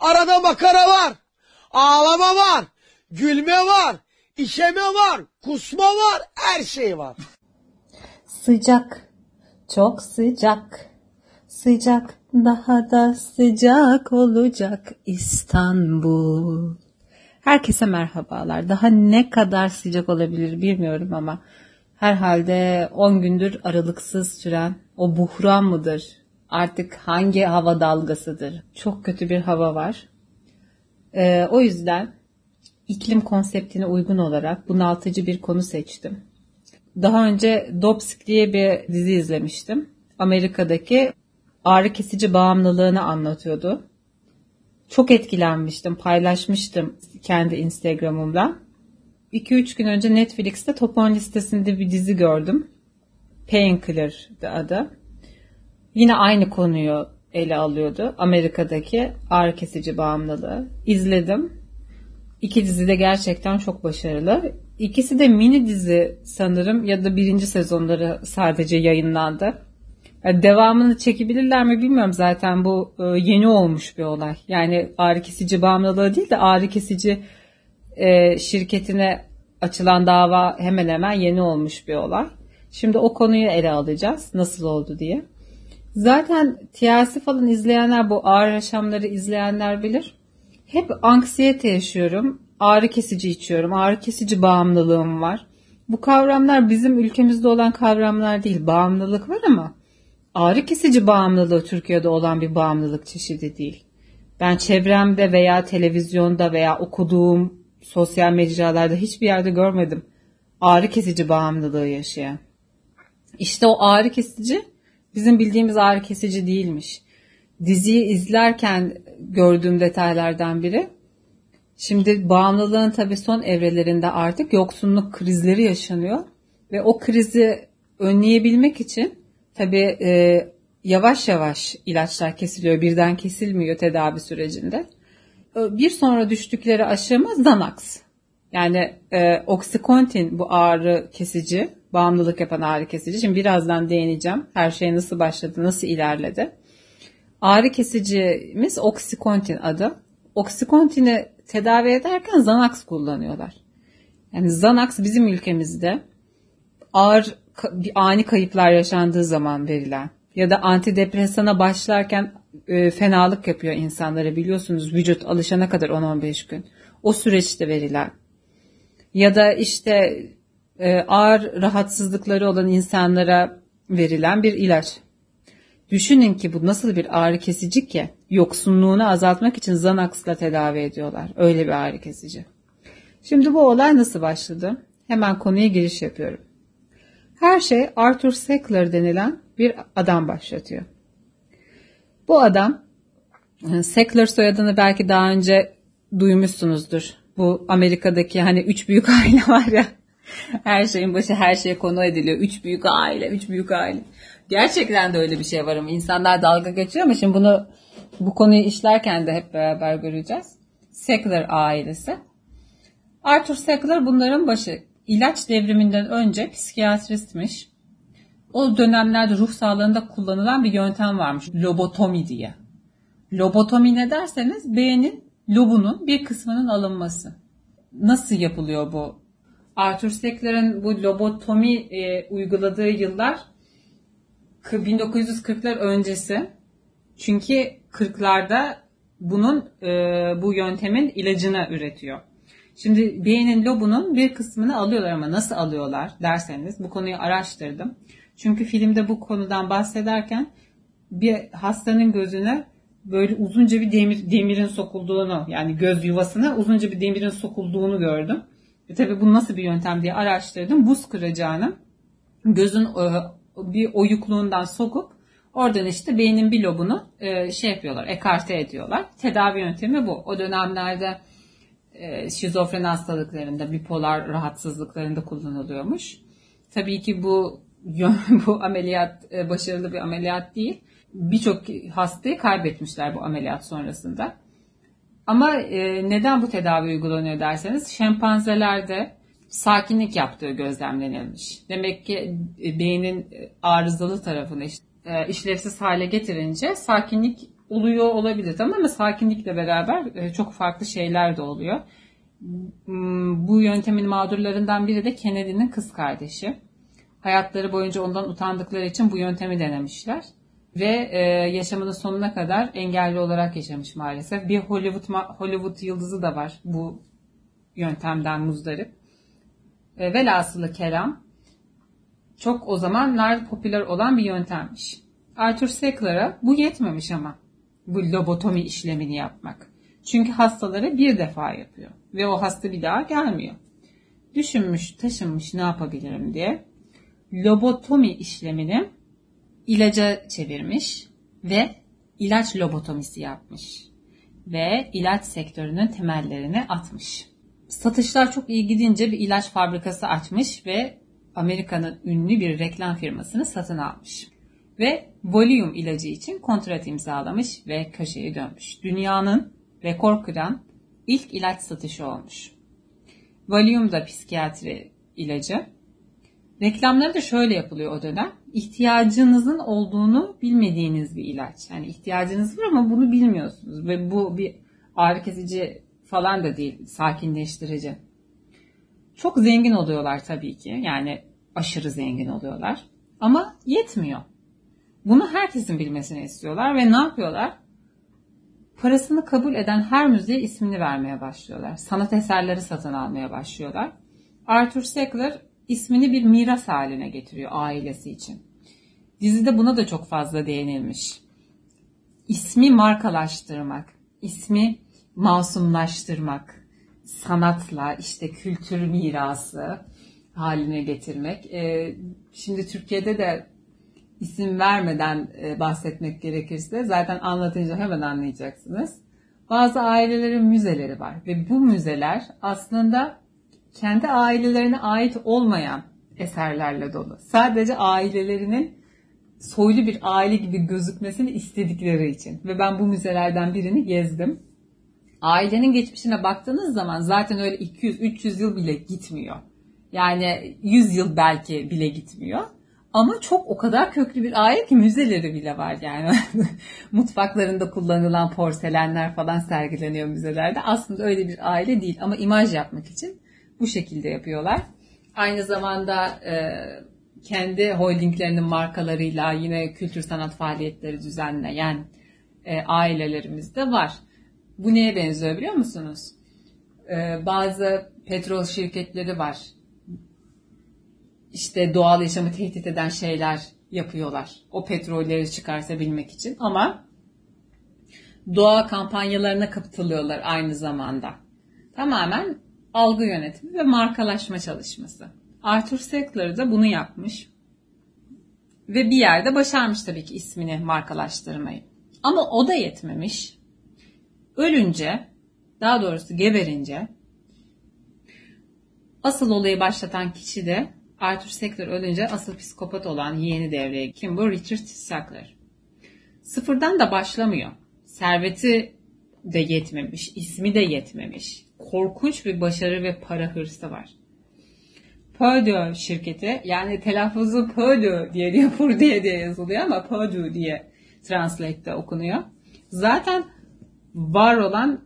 Arada makara var. Ağlama var. Gülme var. işeme var. Kusma var. Her şey var. Sıcak. Çok sıcak. Sıcak daha da sıcak olacak İstanbul. Herkese merhabalar. Daha ne kadar sıcak olabilir bilmiyorum ama herhalde 10 gündür aralıksız süren o buhran mıdır? Artık hangi hava dalgasıdır? Çok kötü bir hava var. Ee, o yüzden iklim konseptine uygun olarak bunaltıcı bir konu seçtim. Daha önce Dopsic diye bir dizi izlemiştim. Amerika'daki ağrı kesici bağımlılığını anlatıyordu. Çok etkilenmiştim, paylaşmıştım kendi Instagram'ımda. 2-3 gün önce Netflix'te top 10 listesinde bir dizi gördüm. Painkiller adı. Yine aynı konuyu ele alıyordu. Amerika'daki ağrı kesici bağımlılığı. İzledim. İki dizi de gerçekten çok başarılı. İkisi de mini dizi sanırım ya da birinci sezonları sadece yayınlandı. Yani devamını çekebilirler mi bilmiyorum zaten bu e, yeni olmuş bir olay. Yani ağrı kesici bağımlılığı değil de ağrı kesici e, şirketine açılan dava hemen hemen yeni olmuş bir olay. Şimdi o konuyu ele alacağız nasıl oldu diye. Zaten TLC falan izleyenler bu ağrı yaşamları izleyenler bilir. Hep anksiyete yaşıyorum. Ağrı kesici içiyorum. Ağrı kesici bağımlılığım var. Bu kavramlar bizim ülkemizde olan kavramlar değil. Bağımlılık var ama ağrı kesici bağımlılığı Türkiye'de olan bir bağımlılık çeşidi değil. Ben çevremde veya televizyonda veya okuduğum sosyal mecralarda hiçbir yerde görmedim ağrı kesici bağımlılığı yaşayan. İşte o ağrı kesici bizim bildiğimiz ağrı kesici değilmiş. Diziyi izlerken gördüğüm detaylardan biri. Şimdi bağımlılığın tabii son evrelerinde artık yoksunluk krizleri yaşanıyor ve o krizi önleyebilmek için tabii e, yavaş yavaş ilaçlar kesiliyor, birden kesilmiyor tedavi sürecinde. Bir sonra düştükleri aşama Xanax. Yani e, Oxycontin bu ağrı kesici, bağımlılık yapan ağrı kesici. Şimdi birazdan değineceğim. Her şey nasıl başladı, nasıl ilerledi. Ağrı kesicimiz Oxycontin adı. Oxycontin'i tedavi ederken Xanax kullanıyorlar. Yani Xanax bizim ülkemizde ağır ani kayıplar yaşandığı zaman verilen ya da antidepresana başlarken e, fenalık yapıyor insanlara biliyorsunuz vücut alışana kadar 10-15 gün. O süreçte verilen ya da işte e, ağır rahatsızlıkları olan insanlara verilen bir ilaç. Düşünün ki bu nasıl bir ağrı kesici ki yoksunluğunu azaltmak için Xanax'la tedavi ediyorlar. Öyle bir ağrı kesici. Şimdi bu olay nasıl başladı? Hemen konuya giriş yapıyorum. Her şey Arthur Sackler denilen bir adam başlatıyor. Bu adam Sackler soyadını belki daha önce duymuşsunuzdur. Bu Amerika'daki hani üç büyük aile var ya. Her şeyin başı her şeye konu ediliyor. Üç büyük aile, üç büyük aile. Gerçekten de öyle bir şey var ama insanlar dalga geçiyor ama şimdi bunu bu konuyu işlerken de hep beraber göreceğiz. Sackler ailesi. Arthur Sackler bunların başı. İlaç devriminden önce psikiyatristmiş. O dönemlerde ruh sağlığında kullanılan bir yöntem varmış. Lobotomi diye. Lobotomi ne derseniz beynin lobunun bir kısmının alınması. Nasıl yapılıyor bu? Arthur Sackler'ın bu lobotomi e, uyguladığı yıllar 1940'lar öncesi. Çünkü 40'larda bunun e, bu yöntemin ilacını üretiyor. Şimdi beynin lobunun bir kısmını alıyorlar ama nasıl alıyorlar derseniz bu konuyu araştırdım. Çünkü filmde bu konudan bahsederken bir hastanın gözüne böyle uzunca bir demir, demirin sokulduğunu yani göz yuvasına uzunca bir demirin sokulduğunu gördüm. E tabi bu nasıl bir yöntem diye araştırdım. Buz kıracağını gözün e, bir oyukluğundan sokup oradan işte beynin bir lobunu e, şey yapıyorlar, ekarte ediyorlar. Tedavi yöntemi bu. O dönemlerde e, şizofren hastalıklarında, bipolar rahatsızlıklarında kullanılıyormuş. Tabii ki bu bu ameliyat başarılı bir ameliyat değil birçok hastayı kaybetmişler bu ameliyat sonrasında. Ama e, neden bu tedavi uygulanıyor derseniz şempanzelerde sakinlik yaptığı gözlemlenilmiş. Demek ki e, beynin arızalı tarafını e, işlevsiz hale getirince sakinlik oluyor olabilir tamam ama sakinlikle beraber e, çok farklı şeyler de oluyor. Hmm, bu yöntemin mağdurlarından biri de Kennedy'nin kız kardeşi. Hayatları boyunca ondan utandıkları için bu yöntemi denemişler. Ve e, yaşamının sonuna kadar engelli olarak yaşamış maalesef. Bir Hollywood Hollywood yıldızı da var bu yöntemden muzdarip. E, velhasılı kelam çok o zamanlar popüler olan bir yöntemmiş. Arthur Sackler'a bu yetmemiş ama bu lobotomi işlemini yapmak. Çünkü hastaları bir defa yapıyor ve o hasta bir daha gelmiyor. Düşünmüş, taşınmış ne yapabilirim diye lobotomi işlemini ilaca çevirmiş ve ilaç lobotomisi yapmış ve ilaç sektörünün temellerini atmış. Satışlar çok iyi gidince bir ilaç fabrikası açmış ve Amerika'nın ünlü bir reklam firmasını satın almış. Ve Valium ilacı için kontrat imzalamış ve köşeye dönmüş. Dünyanın rekor kıran ilk ilaç satışı olmuş. Valium da psikiyatri ilacı. Reklamları da şöyle yapılıyor o dönem. İhtiyacınızın olduğunu bilmediğiniz bir ilaç. Yani ihtiyacınız var ama bunu bilmiyorsunuz. Ve bu bir ağrı kesici falan da değil, sakinleştirici. Çok zengin oluyorlar tabii ki. Yani aşırı zengin oluyorlar. Ama yetmiyor. Bunu herkesin bilmesini istiyorlar ve ne yapıyorlar? Parasını kabul eden her müziğe ismini vermeye başlıyorlar. Sanat eserleri satın almaya başlıyorlar. Arthur Sackler ismini bir miras haline getiriyor ailesi için. Dizide buna da çok fazla değinilmiş. İsmi markalaştırmak, ismi masumlaştırmak, sanatla işte kültür mirası haline getirmek. Ee, şimdi Türkiye'de de isim vermeden e, bahsetmek gerekirse zaten anlatınca hemen anlayacaksınız. Bazı ailelerin müzeleri var ve bu müzeler aslında kendi ailelerine ait olmayan eserlerle dolu. Sadece ailelerinin soylu bir aile gibi gözükmesini istedikleri için. Ve ben bu müzelerden birini gezdim. Ailenin geçmişine baktığınız zaman zaten öyle 200-300 yıl bile gitmiyor. Yani 100 yıl belki bile gitmiyor. Ama çok o kadar köklü bir aile ki müzeleri bile var yani. Mutfaklarında kullanılan porselenler falan sergileniyor müzelerde. Aslında öyle bir aile değil ama imaj yapmak için bu şekilde yapıyorlar. Aynı zamanda e, kendi holdinglerinin markalarıyla yine kültür sanat faaliyetleri düzenleyen e, ailelerimiz de var. Bu neye benziyor biliyor musunuz? E, bazı petrol şirketleri var işte doğal yaşamı tehdit eden şeyler yapıyorlar. O petrolleri çıkartabilmek için ama doğa kampanyalarına katılıyorlar aynı zamanda. Tamamen algı yönetimi ve markalaşma çalışması. Arthur Sackler da bunu yapmış. Ve bir yerde başarmış tabii ki ismini markalaştırmayı. Ama o da yetmemiş. Ölünce, daha doğrusu geberince asıl olayı başlatan kişi de Arthur Sackler ölünce asıl psikopat olan yeğeni devreye kim bu? Richard Sackler. Sıfırdan da başlamıyor. Serveti de yetmemiş, ismi de yetmemiş. Korkunç bir başarı ve para hırsı var. Purdue şirketi yani telaffuzu Purdue diye diye Purdue diye yazılıyor ama Purdue diye translate'de okunuyor. Zaten var olan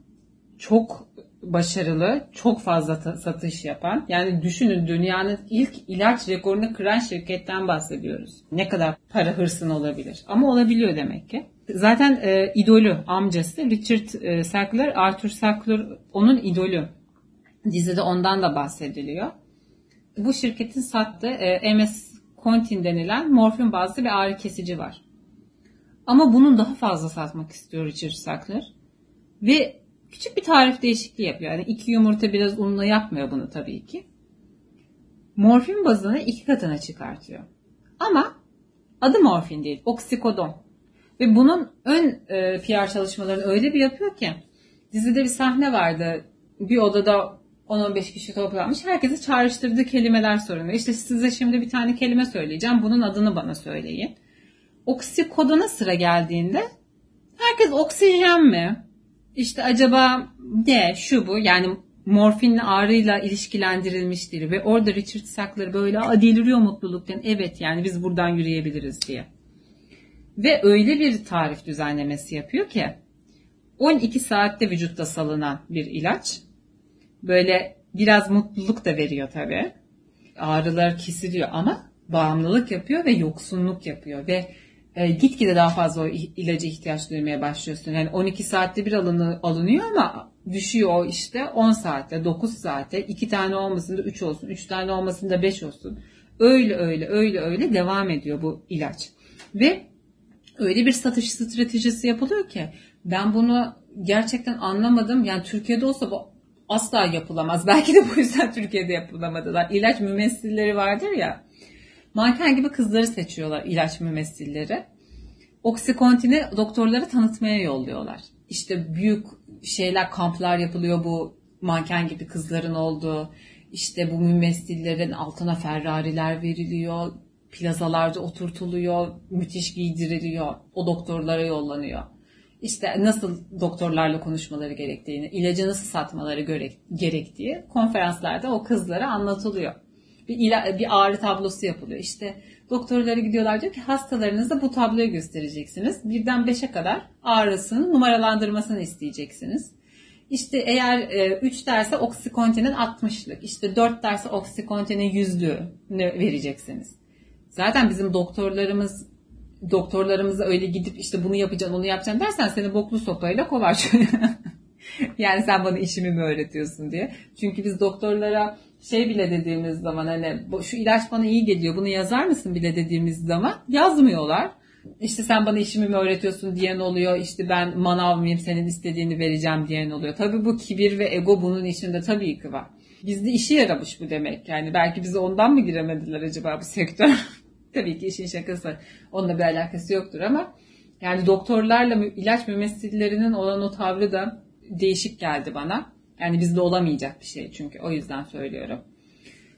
çok başarılı, çok fazla satış yapan. Yani düşünün dünyanın ilk ilaç rekorunu kıran şirketten bahsediyoruz. Ne kadar para hırsın olabilir. Ama olabiliyor demek ki. Zaten e, idolü, amcası Richard e, Sackler, Arthur Sackler onun idolü. Dizide ondan da bahsediliyor. Bu şirketin sattığı e, MS Contin denilen morfin bazlı bir ağrı kesici var. Ama bunun daha fazla satmak istiyor Richard Sackler. Ve Küçük bir tarif değişikliği yapıyor. Yani iki yumurta biraz unla yapmıyor bunu tabii ki. Morfin bazını iki katına çıkartıyor. Ama adı morfin değil, oksikodon. Ve bunun ön e, PR çalışmalarını öyle bir yapıyor ki dizide bir sahne vardı. Bir odada 10-15 kişi toplanmış. Herkese çağrıştırdığı kelimeler soruyor. İşte size şimdi bir tane kelime söyleyeceğim. Bunun adını bana söyleyin. Oksikodona sıra geldiğinde herkes oksijen mi? İşte acaba ne şu bu yani morfinle ağrıyla ilişkilendirilmiştir ve orada Richard Sackler böyle deliriyor mutluluktan evet yani biz buradan yürüyebiliriz diye. Ve öyle bir tarif düzenlemesi yapıyor ki 12 saatte vücutta salınan bir ilaç. Böyle biraz mutluluk da veriyor tabii. Ağrılar kesiliyor ama bağımlılık yapıyor ve yoksunluk yapıyor ve e, gitgide daha fazla o ilaca ihtiyaç duymaya başlıyorsun. Yani 12 saatte bir alını, alınıyor ama düşüyor o işte 10 saatte, 9 saatte, 2 tane olmasın da 3 olsun, 3 tane olmasın da 5 olsun. Öyle öyle öyle öyle devam ediyor bu ilaç. Ve öyle bir satış stratejisi yapılıyor ki ben bunu gerçekten anlamadım. Yani Türkiye'de olsa bu asla yapılamaz. Belki de bu yüzden Türkiye'de yapılamadılar. İlaç mümessilleri vardır ya. Manken gibi kızları seçiyorlar ilaç mümessilleri. Oksikontini doktorlara tanıtmaya yolluyorlar. İşte büyük şeyler, kamplar yapılıyor bu manken gibi kızların olduğu. İşte bu mümessillerin altına Ferrari'ler veriliyor. Plazalarda oturtuluyor. Müthiş giydiriliyor. O doktorlara yollanıyor. İşte nasıl doktorlarla konuşmaları gerektiğini, ilacı nasıl satmaları gerektiği konferanslarda o kızlara anlatılıyor bir, ila, bir ağrı tablosu yapılıyor. İşte doktorlara gidiyorlar diyor ki hastalarınızda bu tabloyu göstereceksiniz. Birden beşe kadar ağrısının numaralandırmasını isteyeceksiniz. İşte eğer 3 e, derse oksikontinin 60'lık, işte 4 derse oksikontinin 100'lüğünü vereceksiniz. Zaten bizim doktorlarımız doktorlarımıza öyle gidip işte bunu yapacaksın onu yapacaksın dersen seni boklu sopayla kovar. yani sen bana işimi mi öğretiyorsun diye. Çünkü biz doktorlara şey bile dediğimiz zaman hani şu ilaç bana iyi geliyor bunu yazar mısın bile dediğimiz zaman yazmıyorlar. İşte sen bana işimi mi öğretiyorsun diyen oluyor. İşte ben manav mıyım senin istediğini vereceğim diyen oluyor. Tabii bu kibir ve ego bunun içinde tabii ki var. Bizde işi yaramış bu demek. Yani belki bize ondan mı giremediler acaba bu sektör? tabii ki işin şakası. Onunla bir alakası yoktur ama yani doktorlarla ilaç mümessillerinin olan o tavrı da değişik geldi bana. Yani bizde olamayacak bir şey çünkü o yüzden söylüyorum.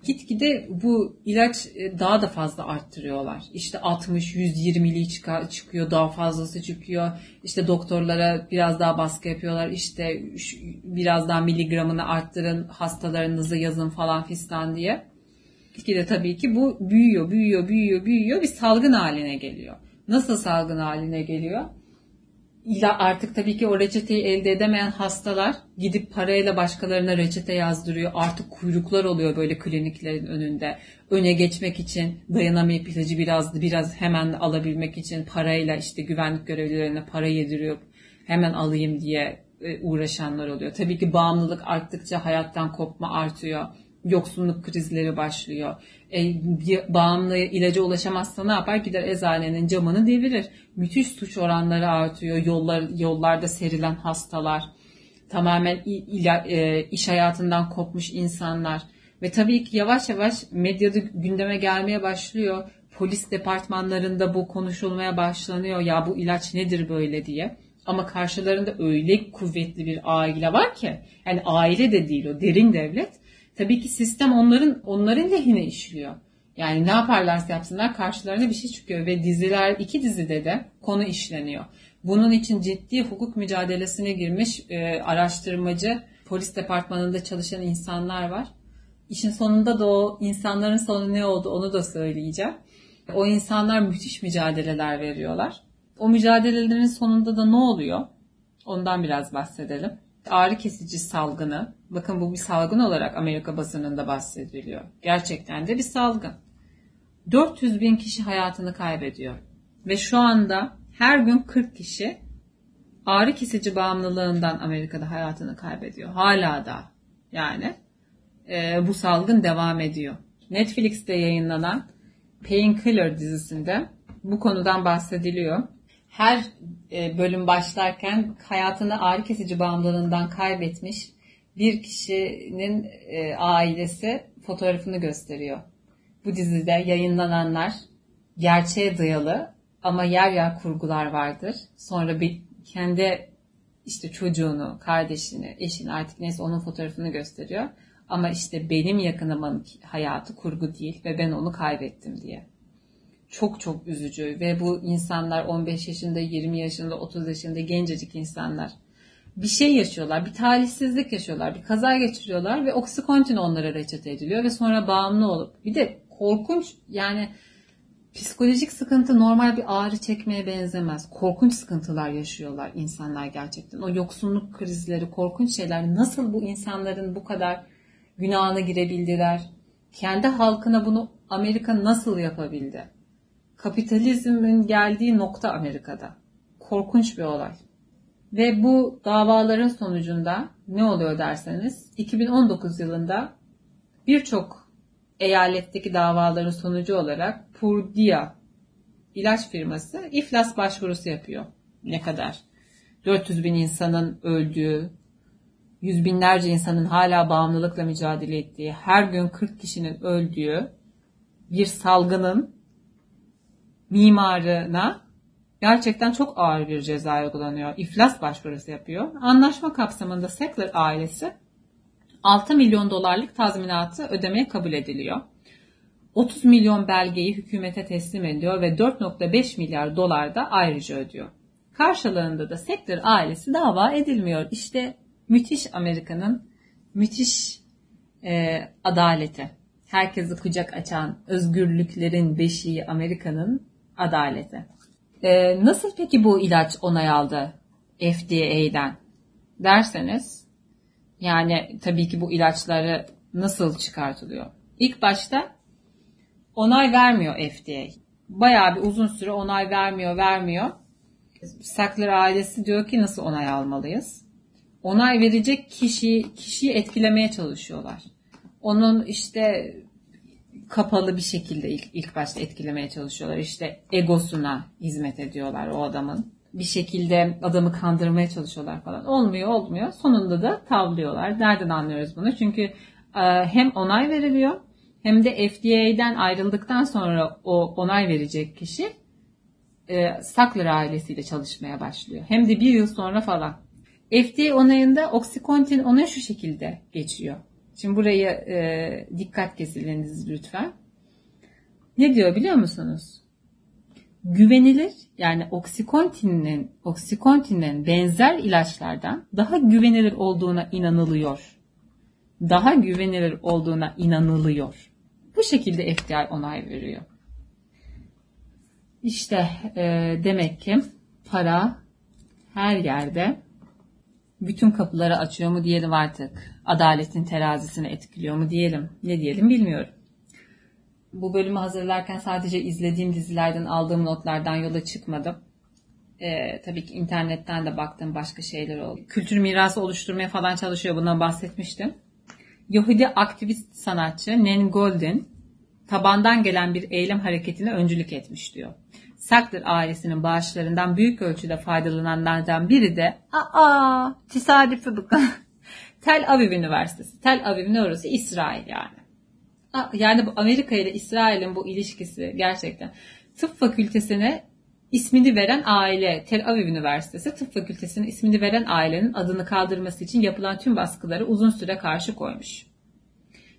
Gitgide bu ilaç e, daha da fazla arttırıyorlar. İşte 60, 120'li çıkıyor, daha fazlası çıkıyor. İşte doktorlara biraz daha baskı yapıyorlar. İşte biraz daha miligramını arttırın, hastalarınızı yazın falan fistan diye. Gitgide tabii ki bu büyüyor, büyüyor, büyüyor, büyüyor. Bir salgın haline geliyor. Nasıl salgın haline geliyor? artık tabii ki o reçeteyi elde edemeyen hastalar gidip parayla başkalarına reçete yazdırıyor. Artık kuyruklar oluyor böyle kliniklerin önünde. Öne geçmek için dayanamayıp ilacı biraz biraz hemen alabilmek için parayla işte güvenlik görevlilerine para yediriyor. Hemen alayım diye e, uğraşanlar oluyor. Tabii ki bağımlılık arttıkça hayattan kopma artıyor yoksunluk krizleri başlıyor. E, bağımlı ilaca ulaşamazsa ne yapar? Gider eczanenin camını devirir. Müthiş suç oranları artıyor. Yollar, yollarda serilen hastalar. Tamamen ila, e, iş hayatından kopmuş insanlar. Ve tabii ki yavaş yavaş medyada gündeme gelmeye başlıyor. Polis departmanlarında bu konuşulmaya başlanıyor. Ya bu ilaç nedir böyle diye. Ama karşılarında öyle kuvvetli bir aile var ki. Yani aile de değil o derin devlet tabii ki sistem onların onların lehine işliyor. Yani ne yaparlarsa yapsınlar karşılarına bir şey çıkıyor ve diziler iki dizide de konu işleniyor. Bunun için ciddi hukuk mücadelesine girmiş e, araştırmacı, polis departmanında çalışan insanlar var. İşin sonunda da o insanların sonu ne oldu onu da söyleyeceğim. O insanlar müthiş mücadeleler veriyorlar. O mücadelelerin sonunda da ne oluyor? Ondan biraz bahsedelim ağrı kesici salgını, bakın bu bir salgın olarak Amerika basınında bahsediliyor. Gerçekten de bir salgın. 400 bin kişi hayatını kaybediyor. Ve şu anda her gün 40 kişi ağrı kesici bağımlılığından Amerika'da hayatını kaybediyor. Hala da yani e, bu salgın devam ediyor. Netflix'te yayınlanan Painkiller dizisinde bu konudan bahsediliyor her e, bölüm başlarken hayatını ağrı kesici bağımlılığından kaybetmiş bir kişinin e, ailesi fotoğrafını gösteriyor. Bu dizide yayınlananlar gerçeğe dayalı ama yer yer kurgular vardır. Sonra bir kendi işte çocuğunu, kardeşini, eşini artık neyse onun fotoğrafını gösteriyor. Ama işte benim yakınımın hayatı kurgu değil ve ben onu kaybettim diye çok çok üzücü ve bu insanlar 15 yaşında, 20 yaşında, 30 yaşında gencecik insanlar. Bir şey yaşıyorlar, bir talihsizlik yaşıyorlar, bir kaza geçiriyorlar ve oksikontin onlara reçete ediliyor ve sonra bağımlı olup bir de korkunç yani Psikolojik sıkıntı normal bir ağrı çekmeye benzemez. Korkunç sıkıntılar yaşıyorlar insanlar gerçekten. O yoksunluk krizleri, korkunç şeyler nasıl bu insanların bu kadar günahına girebildiler? Kendi halkına bunu Amerika nasıl yapabildi? Kapitalizmin geldiği nokta Amerika'da. Korkunç bir olay. Ve bu davaların sonucunda ne oluyor derseniz 2019 yılında birçok eyaletteki davaların sonucu olarak Purdia ilaç firması iflas başvurusu yapıyor. Ne kadar? 400 bin insanın öldüğü, yüz binlerce insanın hala bağımlılıkla mücadele ettiği, her gün 40 kişinin öldüğü bir salgının mimarına gerçekten çok ağır bir ceza uygulanıyor. İflas başvurusu yapıyor. Anlaşma kapsamında Sackler ailesi 6 milyon dolarlık tazminatı ödemeye kabul ediliyor. 30 milyon belgeyi hükümete teslim ediyor ve 4.5 milyar dolar da ayrıca ödüyor. Karşılığında da Sackler ailesi dava edilmiyor. İşte müthiş Amerika'nın müthiş e, adaleti. Herkesi kucak açan özgürlüklerin beşiği Amerika'nın adaleti. E, nasıl peki bu ilaç onay aldı FDA'den derseniz yani tabii ki bu ilaçları nasıl çıkartılıyor? İlk başta onay vermiyor FDA. Bayağı bir uzun süre onay vermiyor, vermiyor. Sackler ailesi diyor ki nasıl onay almalıyız? Onay verecek kişiyi, kişiyi etkilemeye çalışıyorlar. Onun işte kapalı bir şekilde ilk, ilk başta etkilemeye çalışıyorlar. İşte egosuna hizmet ediyorlar o adamın. Bir şekilde adamı kandırmaya çalışıyorlar falan. Olmuyor olmuyor. Sonunda da tavlıyorlar. Nereden anlıyoruz bunu? Çünkü e, hem onay veriliyor hem de FDA'den ayrıldıktan sonra o onay verecek kişi e, Sackler ailesiyle çalışmaya başlıyor. Hem de bir yıl sonra falan. FDA onayında Oxycontin onayı şu şekilde geçiyor. Şimdi burayı e, dikkat kesiliniz lütfen. Ne diyor biliyor musunuz? Güvenilir yani oksikontinin oksikontinin benzer ilaçlardan daha güvenilir olduğuna inanılıyor. Daha güvenilir olduğuna inanılıyor. Bu şekilde FDA onay veriyor. İşte e, demek ki para her yerde bütün kapıları açıyor mu diyelim artık. Adaletin terazisini etkiliyor mu diyelim. Ne diyelim bilmiyorum. Bu bölümü hazırlarken sadece izlediğim dizilerden aldığım notlardan yola çıkmadım. Ee, tabii ki internetten de baktığım başka şeyler oldu. Kültür mirası oluşturmaya falan çalışıyor. Bundan bahsetmiştim. Yahudi aktivist sanatçı Nan Golden tabandan gelen bir eylem hareketine öncülük etmiş diyor. Sackler ailesinin bağışlarından büyük ölçüde faydalananlardan biri de aa tesadüfi bakın. Tel Aviv Üniversitesi. Tel Aviv ne orası? İsrail yani. Yani bu Amerika ile İsrail'in bu ilişkisi gerçekten. Tıp fakültesine ismini veren aile Tel Aviv Üniversitesi tıp fakültesine ismini veren ailenin adını kaldırması için yapılan tüm baskıları uzun süre karşı koymuş.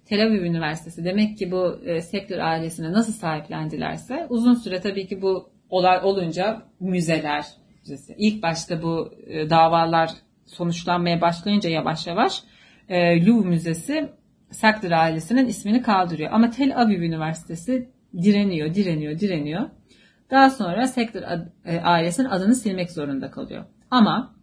Tel Aviv Üniversitesi demek ki bu e, Sektör ailesine nasıl sahiplendilerse uzun süre tabii ki bu olay olunca müzeler müzesi. İlk başta bu e, davalar sonuçlanmaya başlayınca yavaş yavaş e, Louvre Müzesi Sackler ailesinin ismini kaldırıyor. Ama Tel Aviv Üniversitesi direniyor, direniyor, direniyor. Daha sonra Sackler e, ailesinin adını silmek zorunda kalıyor. Ama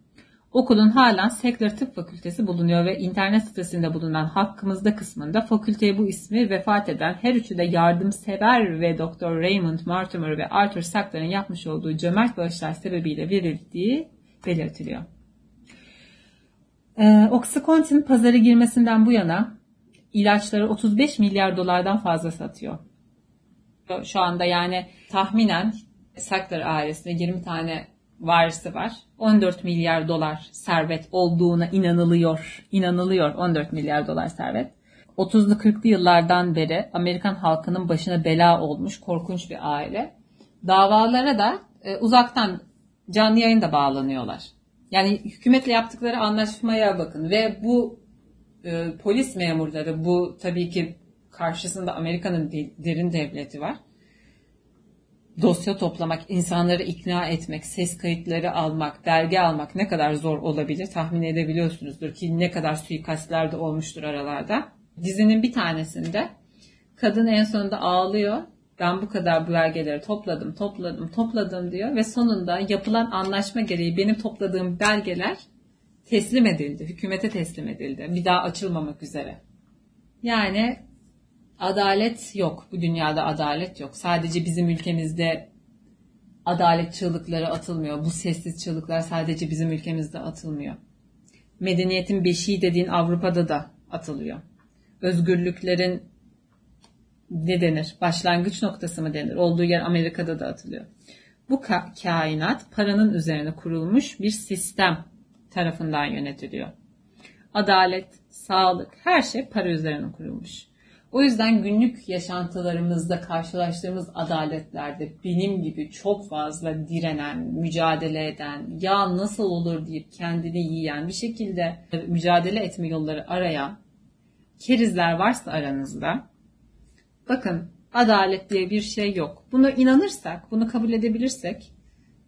Okulun halen Sackler Tıp Fakültesi bulunuyor ve internet sitesinde bulunan hakkımızda kısmında fakülteye bu ismi vefat eden her üçü de yardımsever ve Dr. Raymond Mortimer ve Arthur Sackler'ın yapmış olduğu cömert bağışlar sebebiyle verildiği belirtiliyor. Ee, Oxycontin pazara girmesinden bu yana ilaçları 35 milyar dolardan fazla satıyor. Şu anda yani tahminen Sackler ailesinde 20 tane varisi var. 14 milyar dolar servet olduğuna inanılıyor. İnanılıyor 14 milyar dolar servet. 30'lu 40'lı yıllardan beri Amerikan halkının başına bela olmuş korkunç bir aile. Davalara da e, uzaktan canlı yayında bağlanıyorlar. Yani hükümetle yaptıkları anlaşmaya bakın ve bu e, polis memurları bu tabii ki karşısında Amerika'nın derin devleti var dosya toplamak, insanları ikna etmek, ses kayıtları almak, belge almak ne kadar zor olabilir tahmin edebiliyorsunuzdur ki ne kadar suikastler de olmuştur aralarda. Dizinin bir tanesinde kadın en sonunda ağlıyor ben bu kadar belgeleri topladım, topladım, topladım diyor ve sonunda yapılan anlaşma gereği benim topladığım belgeler teslim edildi, hükümete teslim edildi. Bir daha açılmamak üzere. Yani adalet yok. Bu dünyada adalet yok. Sadece bizim ülkemizde adalet çığlıkları atılmıyor. Bu sessiz çığlıklar sadece bizim ülkemizde atılmıyor. Medeniyetin beşiği dediğin Avrupa'da da atılıyor. Özgürlüklerin ne denir? Başlangıç noktası mı denir? Olduğu yer Amerika'da da atılıyor. Bu ka- kainat paranın üzerine kurulmuş bir sistem tarafından yönetiliyor. Adalet, sağlık, her şey para üzerine kurulmuş. O yüzden günlük yaşantılarımızda karşılaştığımız adaletlerde benim gibi çok fazla direnen, mücadele eden, ya nasıl olur deyip kendini yiyen bir şekilde mücadele etme yolları arayan kerizler varsa aranızda bakın adalet diye bir şey yok. Bunu inanırsak, bunu kabul edebilirsek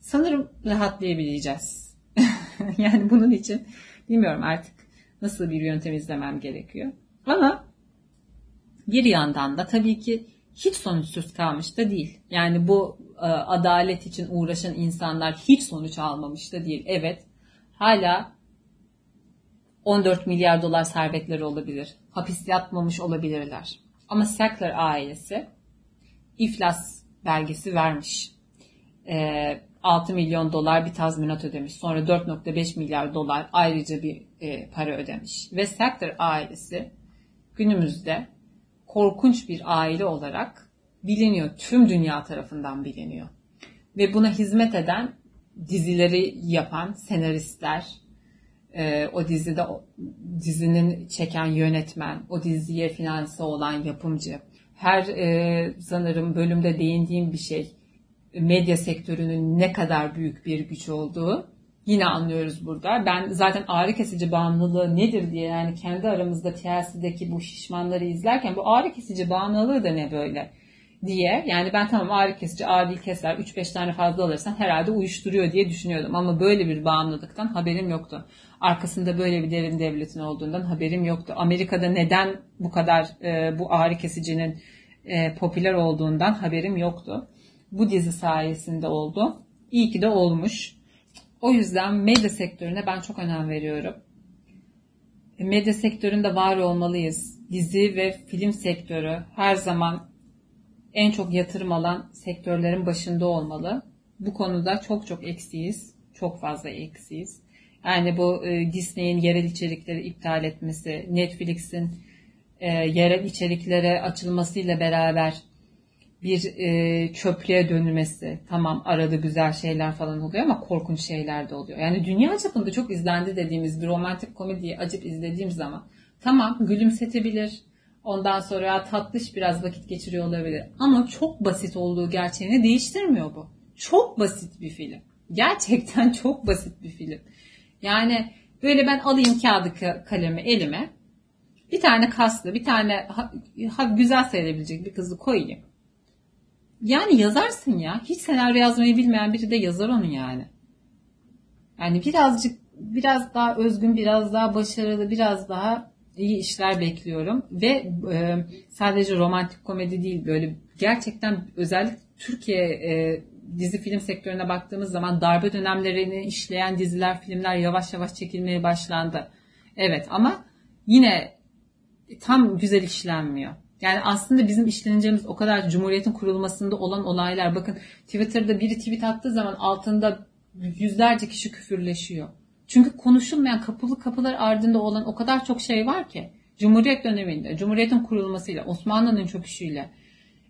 sanırım rahatlayabileceğiz. yani bunun için bilmiyorum artık nasıl bir yöntem izlemem gerekiyor. Ama bir yandan da tabii ki hiç sonuçsuz kalmış da değil. Yani bu e, adalet için uğraşan insanlar hiç sonuç almamış da değil. Evet hala 14 milyar dolar servetleri olabilir. Hapis yatmamış olabilirler. Ama Sackler ailesi iflas belgesi vermiş. E, 6 milyon dolar bir tazminat ödemiş. Sonra 4.5 milyar dolar ayrıca bir e, para ödemiş. Ve Sackler ailesi günümüzde korkunç bir aile olarak biliniyor. Tüm dünya tarafından biliniyor. Ve buna hizmet eden dizileri yapan senaristler, e, o dizide dizinin çeken yönetmen, o diziye finanse olan yapımcı. Her e, sanırım bölümde değindiğim bir şey medya sektörünün ne kadar büyük bir güç olduğu yine anlıyoruz burada. Ben zaten ağrı kesici bağımlılığı nedir diye yani kendi aramızda TLC'deki bu şişmanları izlerken bu ağrı kesici bağımlılığı da ne böyle diye. Yani ben tamam ağrı kesici adil keser 3-5 tane fazla alırsan herhalde uyuşturuyor diye düşünüyordum. Ama böyle bir bağımlılıktan haberim yoktu. Arkasında böyle bir derin devletin olduğundan haberim yoktu. Amerika'da neden bu kadar e, bu ağrı kesicinin e, popüler olduğundan haberim yoktu. Bu dizi sayesinde oldu. İyi ki de olmuş. O yüzden medya sektörüne ben çok önem veriyorum. Medya sektöründe var olmalıyız. Dizi ve film sektörü her zaman en çok yatırım alan sektörlerin başında olmalı. Bu konuda çok çok eksiyiz. Çok fazla eksiyiz. Yani bu e, Disney'in yerel içerikleri iptal etmesi, Netflix'in e, yerel içeriklere açılmasıyla beraber bir e, çöplüğe dönülmesi. Tamam arada güzel şeyler falan oluyor ama korkunç şeyler de oluyor. Yani dünya çapında çok izlendi dediğimiz bir romantik komediyi acip izlediğim zaman tamam gülümsetebilir. Ondan sonra tatlış biraz vakit geçiriyor olabilir. Ama çok basit olduğu gerçeğini değiştirmiyor bu. Çok basit bir film. Gerçekten çok basit bir film. Yani böyle ben alayım kağıdı kalemi elime. Bir tane kaslı, bir tane ha, ha, güzel sayılabilecek bir kızı koyayım yani yazarsın ya. Hiç senaryo yazmayı bilmeyen biri de yazar onu yani. Yani birazcık biraz daha özgün, biraz daha başarılı, biraz daha iyi işler bekliyorum. Ve e, sadece romantik komedi değil böyle gerçekten özellikle Türkiye e, dizi film sektörüne baktığımız zaman darbe dönemlerini işleyen diziler, filmler yavaş yavaş çekilmeye başlandı. Evet ama yine tam güzel işlenmiyor. Yani aslında bizim işleneceğimiz o kadar Cumhuriyet'in kurulmasında olan olaylar. Bakın Twitter'da biri tweet attığı zaman altında yüzlerce kişi küfürleşiyor. Çünkü konuşulmayan kapılı kapılar ardında olan o kadar çok şey var ki. Cumhuriyet döneminde, Cumhuriyet'in kurulmasıyla, Osmanlı'nın çöküşüyle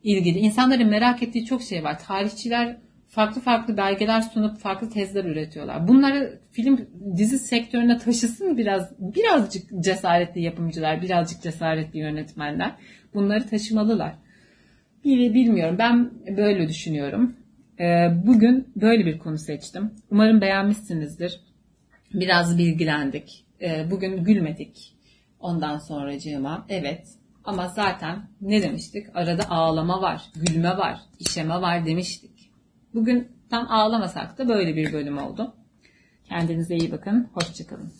ilgili insanların merak ettiği çok şey var. Tarihçiler farklı farklı belgeler sunup farklı tezler üretiyorlar. Bunları film dizi sektörüne taşısın biraz birazcık cesaretli yapımcılar, birazcık cesaretli yönetmenler bunları taşımalılar. Bilmiyorum ben böyle düşünüyorum. Ee, bugün böyle bir konu seçtim. Umarım beğenmişsinizdir. Biraz bilgilendik. Ee, bugün gülmedik. Ondan sonracığıma evet ama zaten ne demiştik? Arada ağlama var, gülme var, işeme var demiştik. Bugün tam ağlamasak da böyle bir bölüm oldu. Kendinize iyi bakın. Hoşçakalın.